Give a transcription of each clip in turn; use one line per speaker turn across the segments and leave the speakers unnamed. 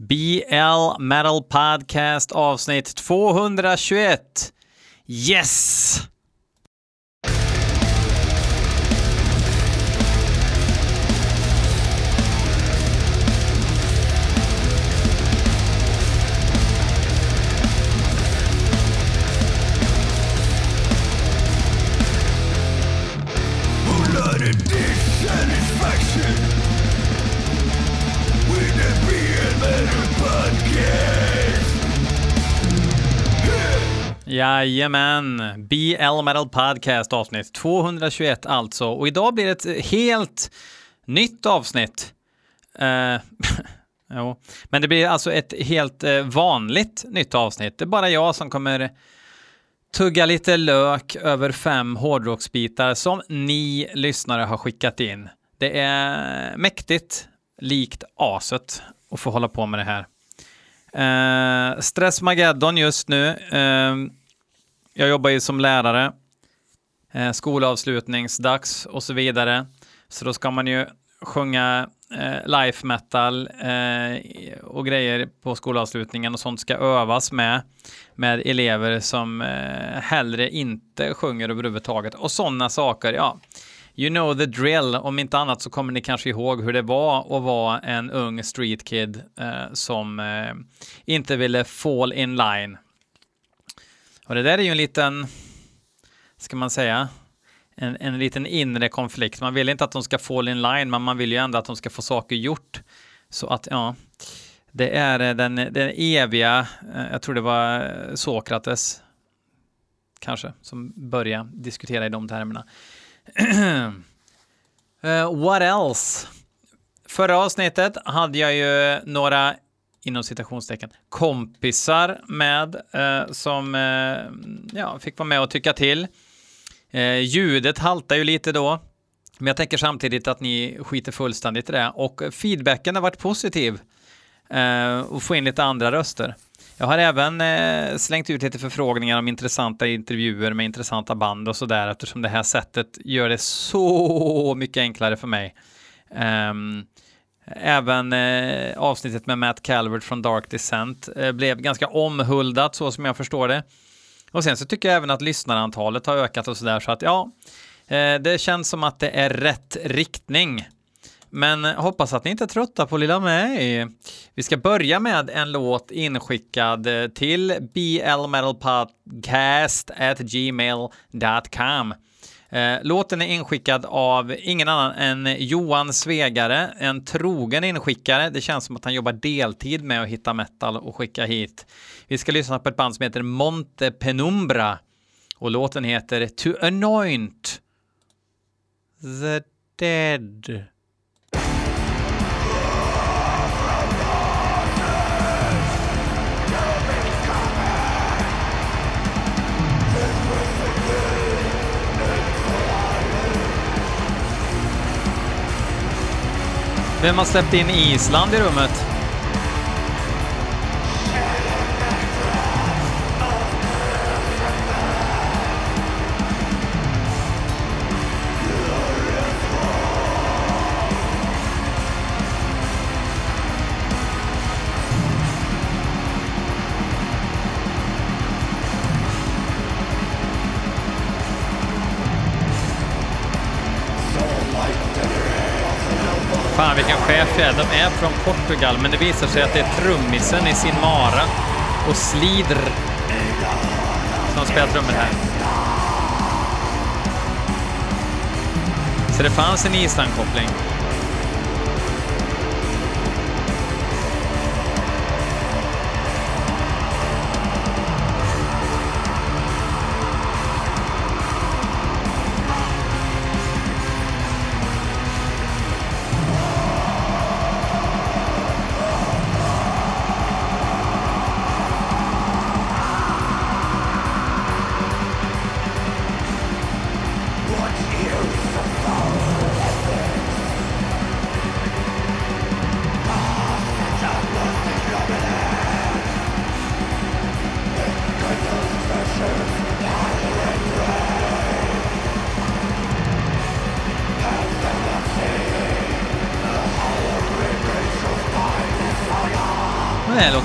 BL Metal Podcast avsnitt 221. Yes! Jajamän, BL Metal Podcast avsnitt 221 alltså. Och idag blir det ett helt nytt avsnitt. Uh, jo. Men det blir alltså ett helt uh, vanligt nytt avsnitt. Det är bara jag som kommer tugga lite lök över fem hårdrocksbitar som ni lyssnare har skickat in. Det är mäktigt, likt aset, att få hålla på med det här. Uh, Stressmageddon just nu. Uh, jag jobbar ju som lärare, eh, skolavslutningsdags och så vidare. Så då ska man ju sjunga eh, life metal eh, och grejer på skolavslutningen och sånt ska övas med med elever som eh, hellre inte sjunger överhuvudtaget och sådana saker. Ja, You know the drill. Om inte annat så kommer ni kanske ihåg hur det var att vara en ung street kid eh, som eh, inte ville fall in line. Och det där är ju en liten, ska man säga, en, en liten inre konflikt. Man vill inte att de ska fall in line, men man vill ju ändå att de ska få saker gjort. Så att, ja, det är eh, den, den eviga, eh, jag tror det var eh, Sokrates, kanske, som började diskutera i de termerna uh, what else? Förra avsnittet hade jag ju några inom citationstecken kompisar med eh, som eh, ja, fick vara med och tycka till. Eh, ljudet haltar ju lite då, men jag tänker samtidigt att ni skiter fullständigt i det och feedbacken har varit positiv eh, och få in lite andra röster. Jag har även eh, slängt ut lite förfrågningar om intressanta intervjuer med intressanta band och sådär eftersom det här sättet gör det så mycket enklare för mig. Ehm, Även eh, avsnittet med Matt Calvert från Dark Descent eh, blev ganska omhuldat så som jag förstår det. Och sen så tycker jag även att lyssnarantalet har ökat och sådär så att ja, eh, det känns som att det är rätt riktning. Men eh, hoppas att ni inte är trötta på lilla mig. Vi ska börja med en låt inskickad eh, till blmetalpodcast at gmail.com. Eh, låten är inskickad av ingen annan än Johan Svegare, en trogen inskickare. Det känns som att han jobbar deltid med att hitta metal och skicka hit. Vi ska lyssna på ett band som heter Monte Penumbra och låten heter To Anoint the Dead. Vem har släppt in Island i rummet? Fan vilken chef jag är. De är från Portugal, men det visar sig att det är trummisen i sin Mara och Slidr som spelar trummor här. Så det fanns en Island-koppling.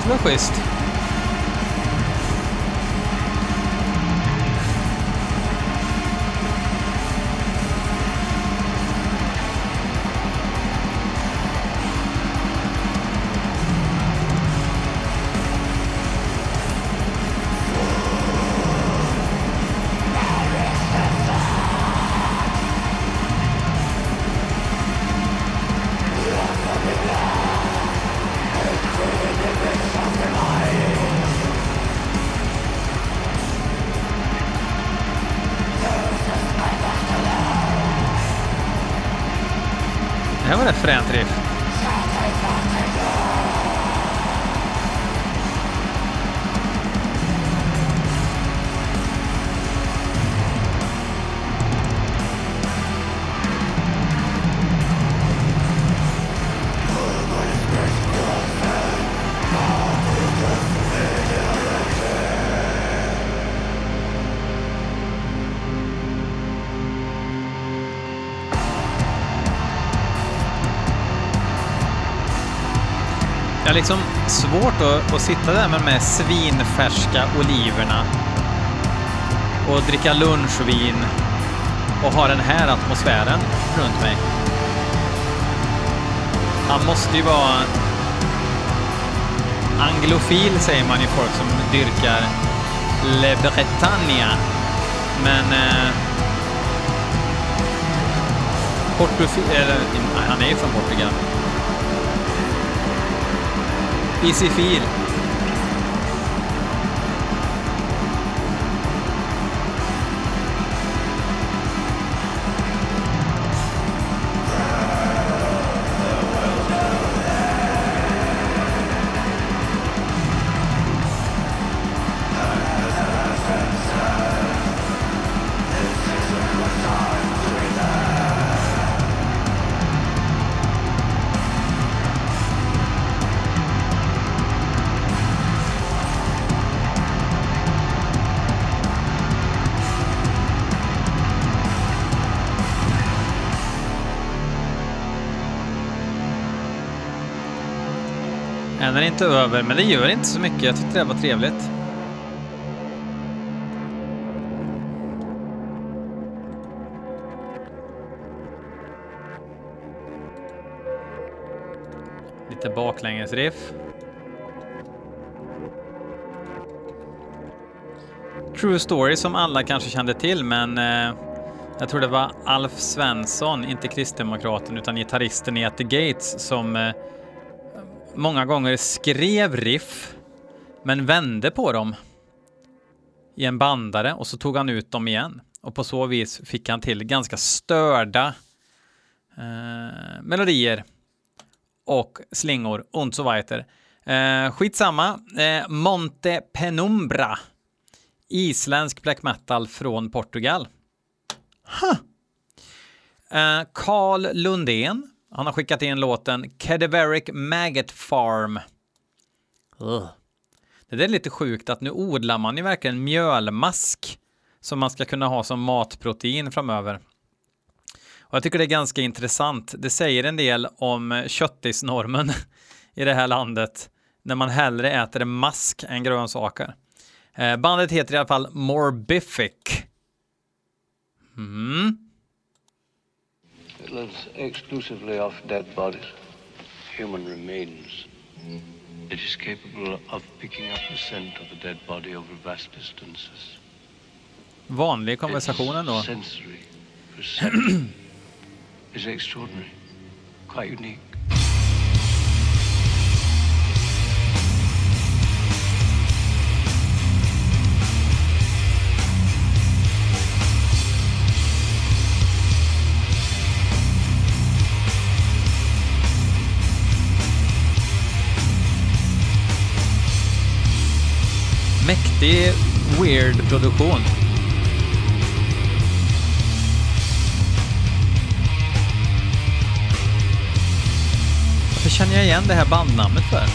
Men det har liksom svårt att, att sitta där med de här svinfärska oliverna och dricka lunchvin och ha den här atmosfären runt mig. Han måste ju vara anglofil, säger man ju folk som dyrkar Le Bretagne. Men eh, Portofil, eller nej, han är ju från Portugal. PC-fil Den är inte över, men det gör inte så mycket. Jag tyckte det var trevligt. Lite baklängesriff. True Story som alla kanske kände till, men eh, jag tror det var Alf Svensson, inte kristdemokraten utan gitarristen i At the Gates som eh, många gånger skrev riff men vände på dem i en bandare och så tog han ut dem igen. Och på så vis fick han till ganska störda eh, melodier och slingor och så vidare. Eh, skitsamma. Eh, Monte Penumbra. Isländsk black metal från Portugal. Huh. Eh, Carl Lundén han har skickat in låten Cadaveric Maggot Farm. Ugh. Det där är lite sjukt att nu odlar man ju verkligen mjölmask som man ska kunna ha som matprotein framöver. Och jag tycker det är ganska intressant. Det säger en del om köttisnormen i det här landet när man hellre äter mask än grönsaker. Eh, bandet heter i alla fall Morbific. Mm.
It lives exclusively off dead bodies, human remains. It is capable of picking up the scent of a dead body over vast distances.
Vanlig konversation ändå.
Its sensory perception is extraordinary, quite unique.
Mäktig, weird produktion. Varför känner jag igen det här bandnamnet för?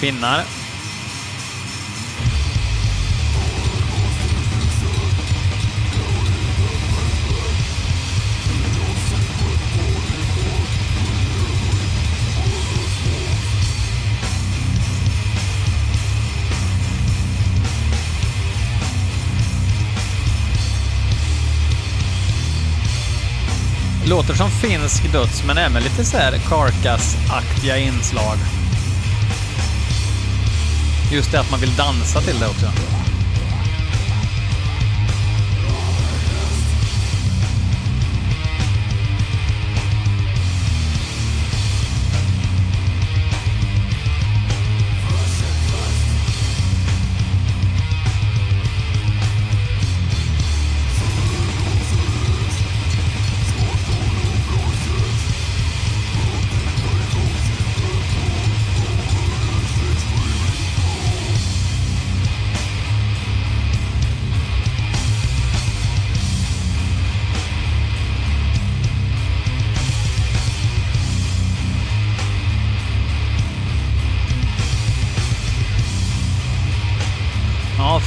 Finnar. Låter som finsk döds, men även lite så här Carcass-aktiga inslag. Just det att man vill dansa till det också.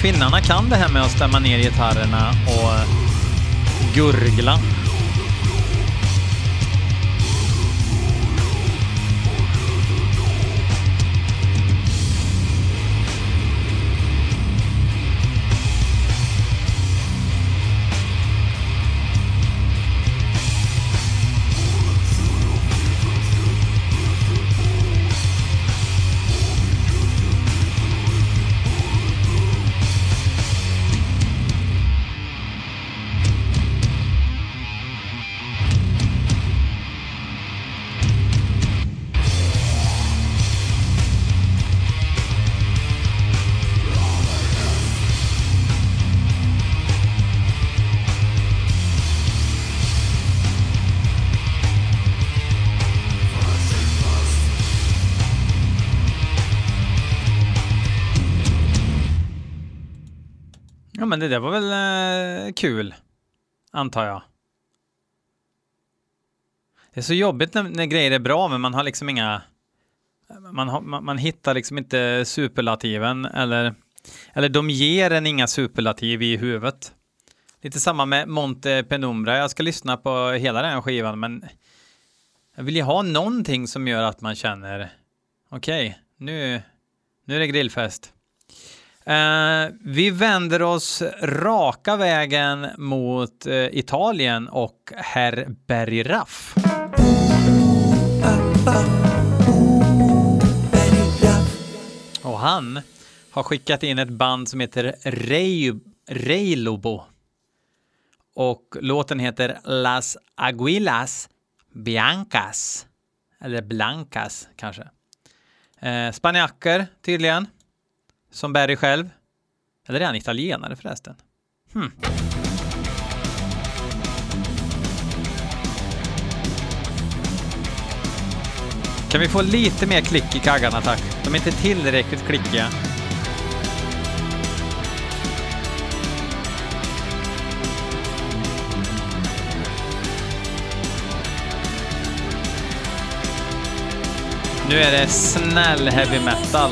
Finnarna kan det här med att stämma ner gitarrerna och gurgla. Men det där var väl eh, kul, antar jag. Det är så jobbigt när, när grejer är bra, men man har liksom inga... Man, har, man, man hittar liksom inte superlativen, eller, eller de ger en inga superlativ i huvudet. Lite samma med Monte Penumbra. Jag ska lyssna på hela den här skivan, men jag vill ju ha någonting som gör att man känner okej, okay, nu, nu är det grillfest. Eh, vi vänder oss raka vägen mot eh, Italien och herr Bergraff. Och han har skickat in ett band som heter Rei, Reilobo. Och låten heter Las Aguilas Biancas. Eller Blancas kanske. Eh, Spanjacker tydligen. Som Barry själv. Eller är han italienare förresten? Hmm. Kan vi få lite mer klick i kaggarna tack? De är inte tillräckligt klickiga. Nu är det snäll heavy metal.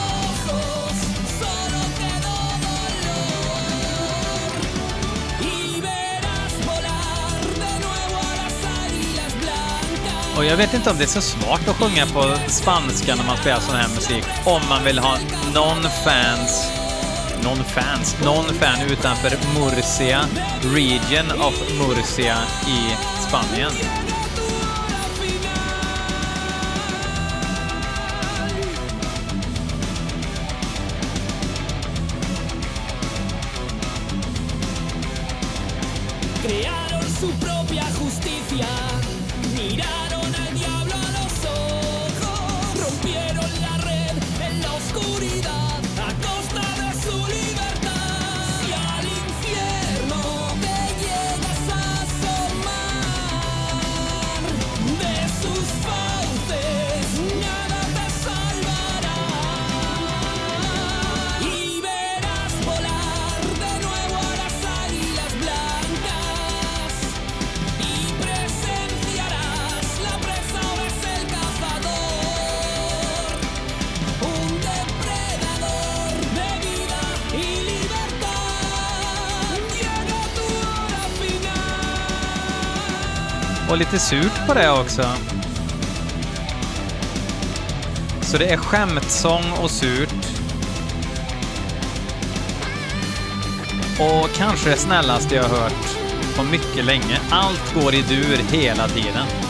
Och jag vet inte om det är så svårt att sjunga på spanska när man spelar sån här musik. Om man vill ha någon fans, någon fans, någon fan utanför Murcia, region of Murcia i Spanien.
Crearon su propia justicia.
Och lite surt på det också. Så det är skämtsång och surt. Och kanske det snällaste jag har hört på mycket länge. Allt går i dur hela tiden.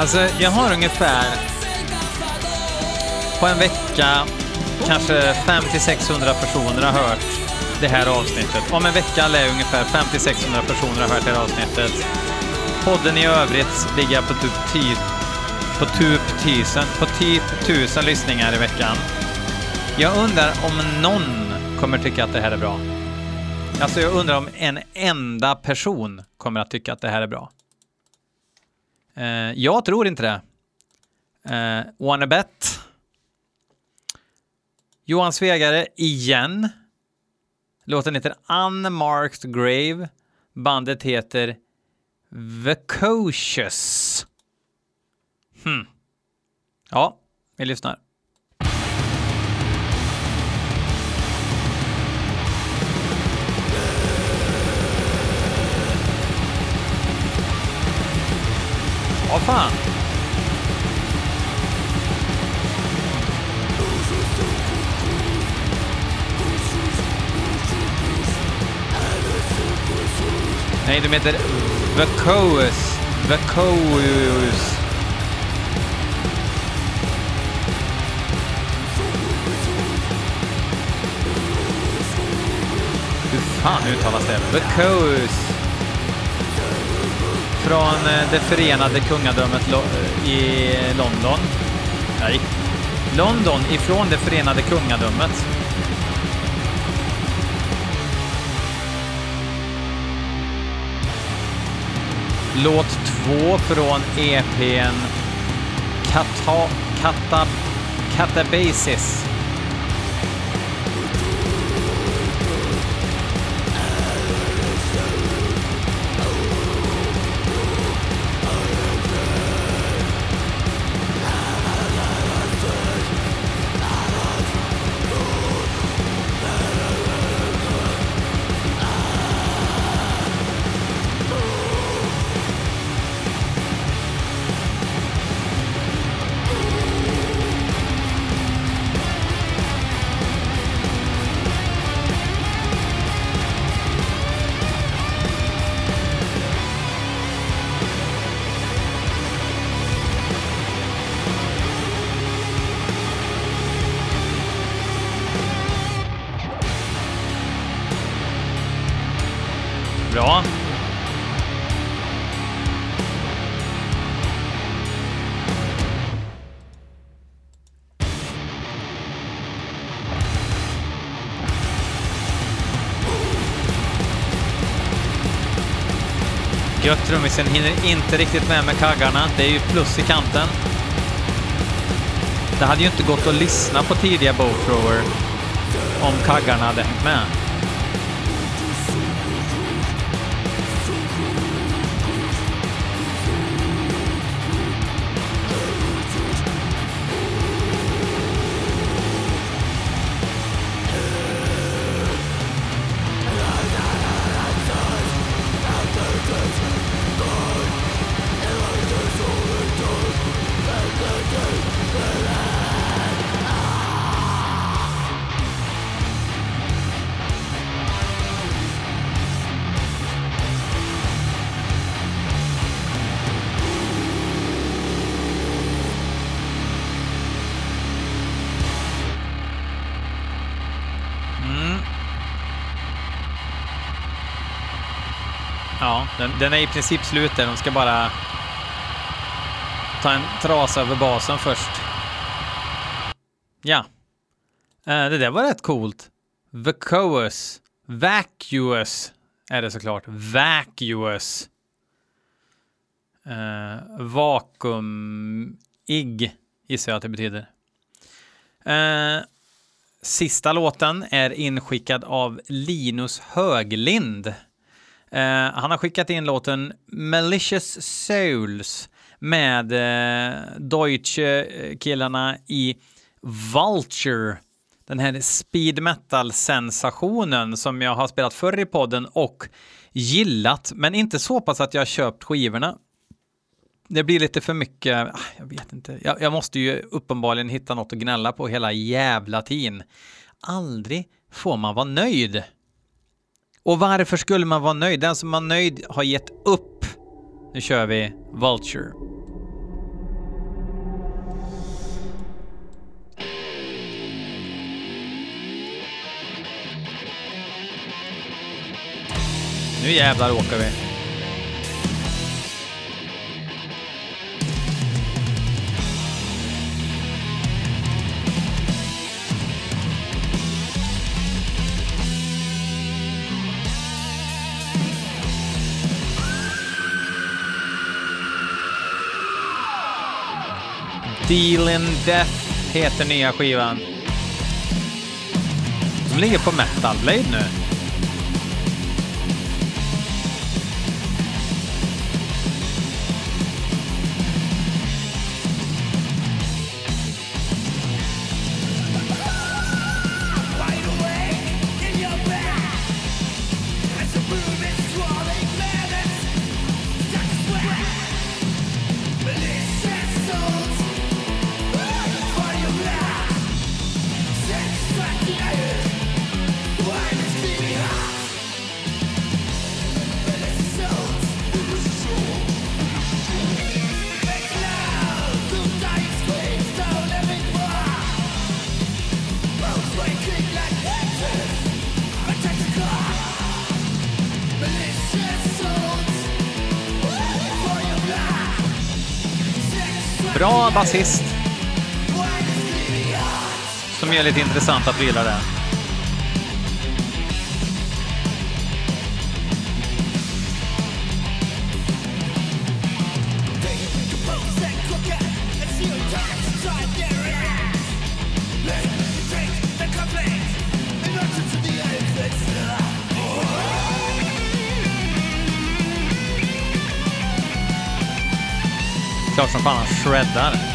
Alltså, jag har ungefär på en vecka kanske 500-600 personer har hört det här avsnittet. Om en vecka lär ungefär 500-600 personer ha hört det här avsnittet. Podden i övrigt ligger på typ 10 på typ tusen, på typ tusen lyssningar i veckan. Jag undrar om någon kommer tycka att det här är bra. Alltså jag undrar om en enda person kommer att tycka att det här är bra. Eh, jag tror inte det. Eh, wanna bet? Johan Svegare igen. Låten heter Unmarked Grave. Bandet heter Vacocious. Hmm. Ja, vi lyssnar. Vad fan? Nej, de heter Vacous. Vacous. Hur fan uttalas det? Vacous. Från eh, det förenade kungadömet i London. Nej. London ifrån det förenade kungadömet. Låt två från EPn Kata, Kata, Gött, trummisen hinner inte riktigt med med kaggarna. Det är ju plus i kanten. Det hade ju inte gått att lyssna på tidiga Bowthrower om kaggarna hade hängt med. Ja, den, den är i princip slut där. De ska bara ta en trasa över basen först. Ja. Eh, det där var rätt coolt. Vacuous. Vacuous är det såklart. Vacuous. Uh, vakuumig gissar jag att det betyder. Uh, sista låten är inskickad av Linus Höglind. Eh, han har skickat in låten Malicious Souls med eh, Deutsche-killarna i Vulture. Den här speed metal-sensationen som jag har spelat förr i podden och gillat, men inte så pass att jag har köpt skivorna det blir lite för mycket, ah, jag vet inte. Jag, jag, måste ju uppenbarligen hitta något att gnälla på hela jävla tiden. Aldrig får man vara nöjd. Och varför skulle man vara nöjd? Den som är nöjd har gett upp. Nu kör vi Vulture. Nu jävlar åker vi. Deal Death heter nya skivan. De ligger på Metal Blade nu. Basist. Som gör lite intressanta prylar där. Som fan shreddar.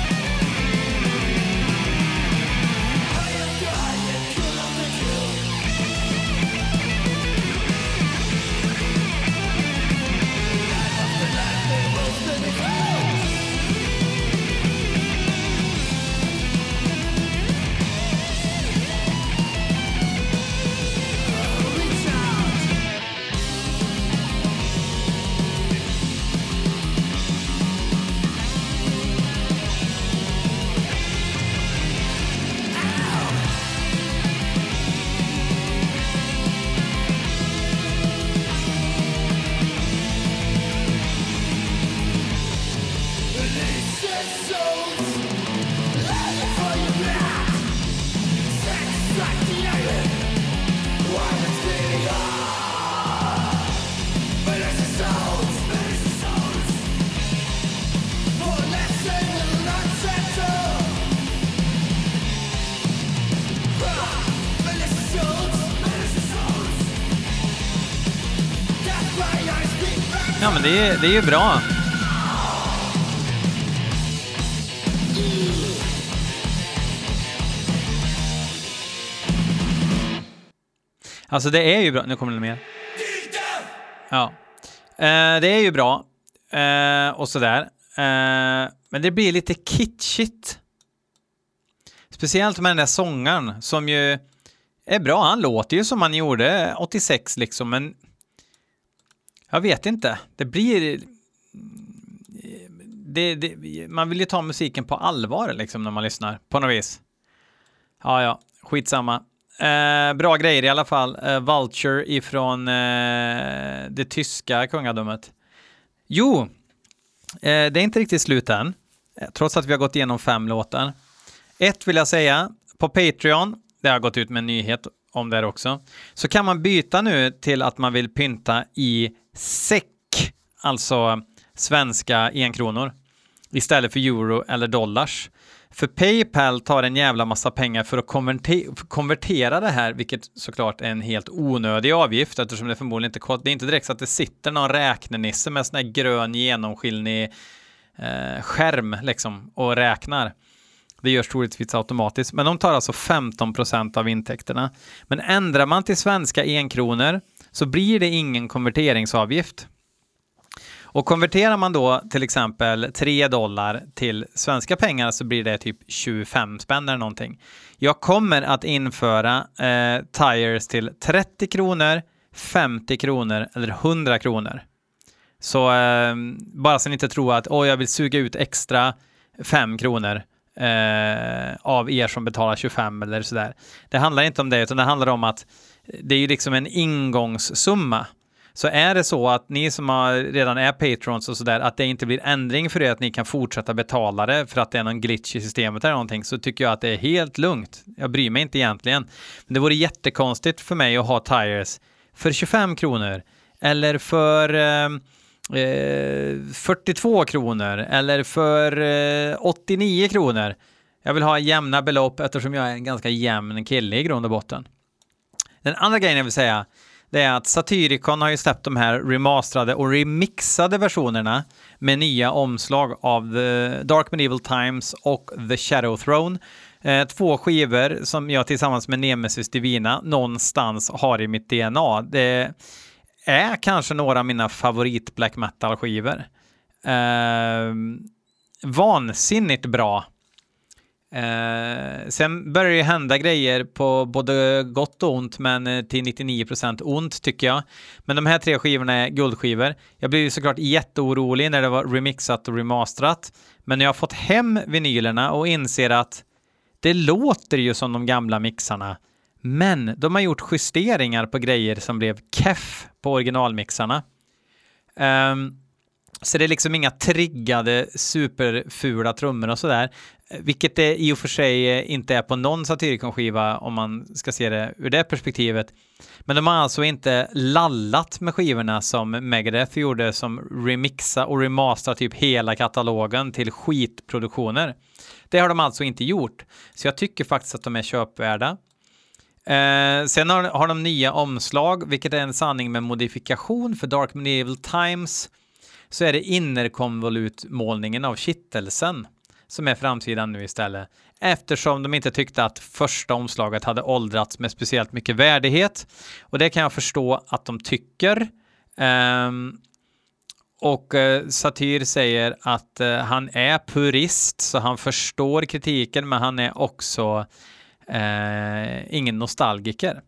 Det är, det är ju bra. Alltså det är ju bra. Nu kommer det mer. Ja. Eh, det är ju bra. Eh, och sådär. Eh, men det blir lite kitschigt. Speciellt med den där sångaren som ju är bra. Han låter ju som han gjorde 86 liksom, men jag vet inte. Det blir... Det, det, man vill ju ta musiken på allvar liksom när man lyssnar på något vis. Ja, ja, skitsamma. eh, bra grejer i alla fall. Eh, Vulture ifrån eh, det tyska kungadömet. Jo, eh, det är inte riktigt slut än, eh, trots att vi har gått igenom fem låtar. Ett vill jag säga, på Patreon, det har gått ut med en nyhet om det också, så kan man byta nu till att man vill pynta i SEK, alltså svenska enkronor, istället för euro eller dollars. För Paypal tar en jävla massa pengar för att konverter konvertera det här, vilket såklart är en helt onödig avgift eftersom det förmodligen inte kostar. Det är inte direkt så att det sitter någon räknenisse med sån här grön genomskinlig eh, skärm liksom och räknar. Det görs troligtvis automatiskt, men de tar alltså 15 procent av intäkterna. Men ändrar man till svenska enkronor så blir det ingen konverteringsavgift. Och konverterar man då till exempel 3 dollar till svenska pengar så blir det typ 25 spänn eller någonting. Jag kommer att införa eh, tires till 30 kronor, 50 kronor eller 100 kronor. Så eh, bara så ni inte tror att oh, jag vill suga ut extra 5 kronor eh, av er som betalar 25 eller sådär. Det handlar inte om det, utan det handlar om att det är ju liksom en ingångssumma. Så är det så att ni som har, redan är patrons och sådär, att det inte blir ändring för er, att ni kan fortsätta betala det för att det är någon glitch i systemet eller någonting, så tycker jag att det är helt lugnt. Jag bryr mig inte egentligen. Men det vore jättekonstigt för mig att ha tires för 25 kronor eller för eh, eh, 42 kronor eller för eh, 89 kronor. Jag vill ha jämna belopp eftersom jag är en ganska jämn kille i grund och botten. Den andra grejen jag vill säga det är att Satyricon har ju släppt de här remasterade och remixade versionerna med nya omslag av The Dark Medieval Times och The Shadow Throne. Eh, två skivor som jag tillsammans med Nemesis Divina någonstans har i mitt DNA. Det är kanske några av mina favorit black metal-skivor. Eh, vansinnigt bra. Eh, sen börjar det hända grejer på både gott och ont, men eh, till 99% ont tycker jag. Men de här tre skivorna är guldskivor. Jag blev ju såklart jätteorolig när det var remixat och remasterat. Men när jag har fått hem vinylerna och inser att det låter ju som de gamla mixarna. Men de har gjort justeringar på grejer som blev keff på originalmixarna. Um, så det är liksom inga triggade superfula trummor och sådär. Vilket det i och för sig eh, inte är på någon Satyricon-skiva om man ska se det ur det perspektivet. Men de har alltså inte lallat med skivorna som Megadeth gjorde som remixa och remastera typ hela katalogen till skitproduktioner. Det har de alltså inte gjort. Så jag tycker faktiskt att de är köpvärda. Eh, sen har, har de nya omslag, vilket är en sanning med modifikation för Dark Medieval Times så är det innerkonvolutmålningen av kittelsen som är framsidan nu istället. Eftersom de inte tyckte att första omslaget hade åldrats med speciellt mycket värdighet. Och det kan jag förstå att de tycker. Um, och uh, Satyr säger att uh, han är purist, så han förstår kritiken, men han är också eh, ingen nostalgiker.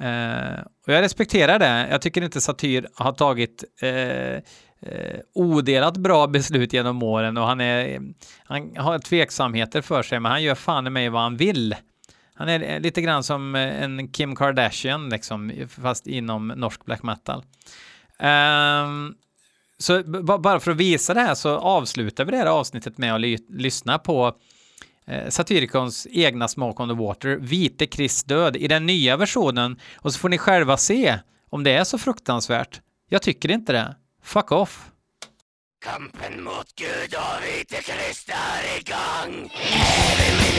Eh, och jag respekterar det. Jag tycker inte Satyr har tagit eh, eh, odelat bra beslut genom åren och han, är, han har tveksamheter för sig, men han gör fan i mig vad han vill. Han är eh, lite grann som en Kim Kardashian, liksom, fast inom norsk black metal. Um, så bara för att visa det här så avslutar vi det här avsnittet med att ly lyssna på Satyricons egna Smoke on the Water, Vite Chris död, i den nya versionen. Och så får ni själva se om det är så fruktansvärt. Jag tycker inte det. Fuck off.
Kampen mot Gud och vite Krist är igång Även i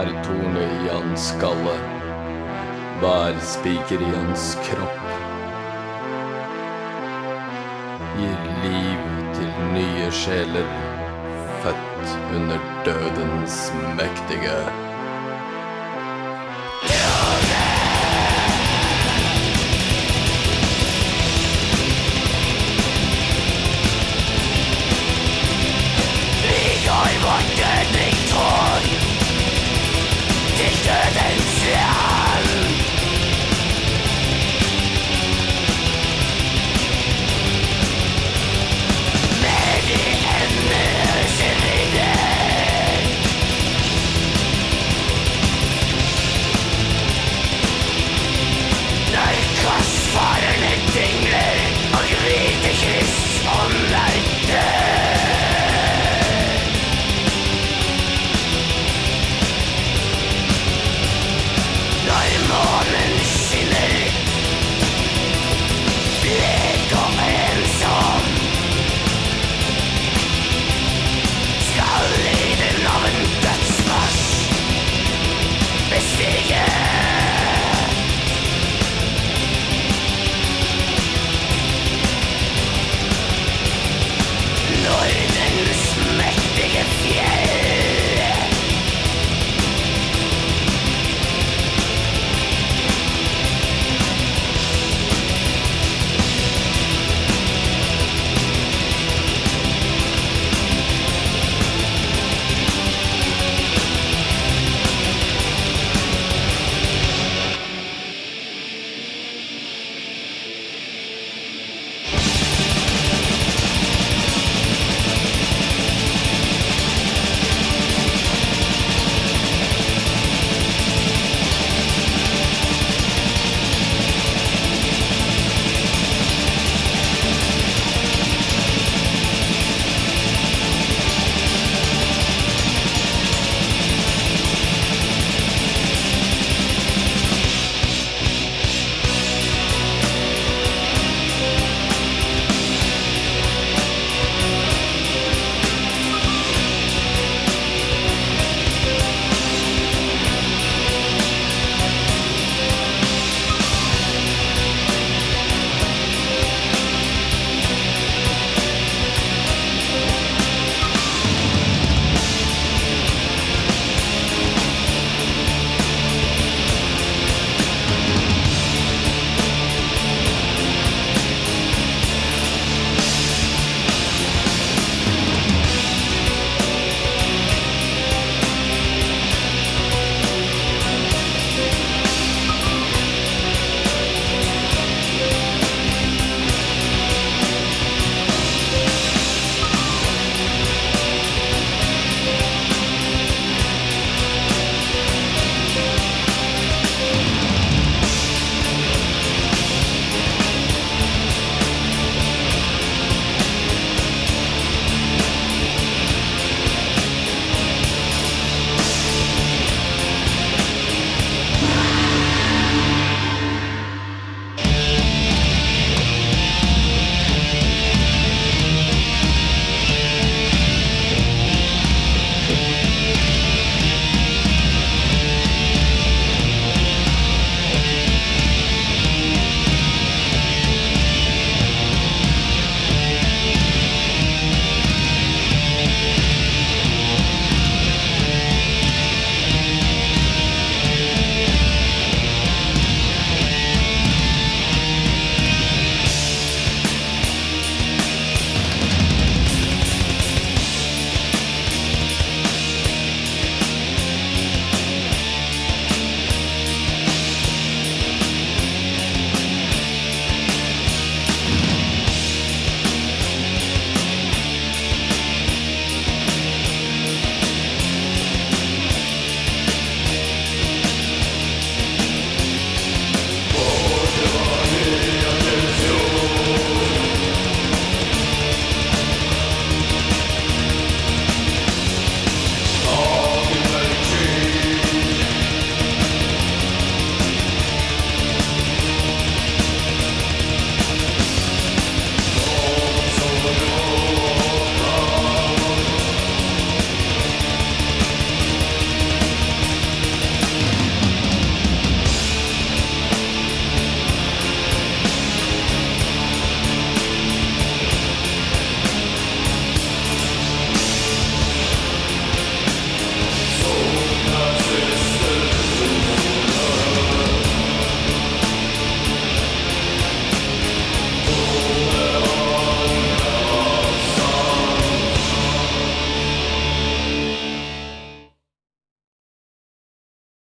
bergtornet i hans skalle. Bærspiker i hans kropp. Gir liv til nye sjeler, født under dødens mektige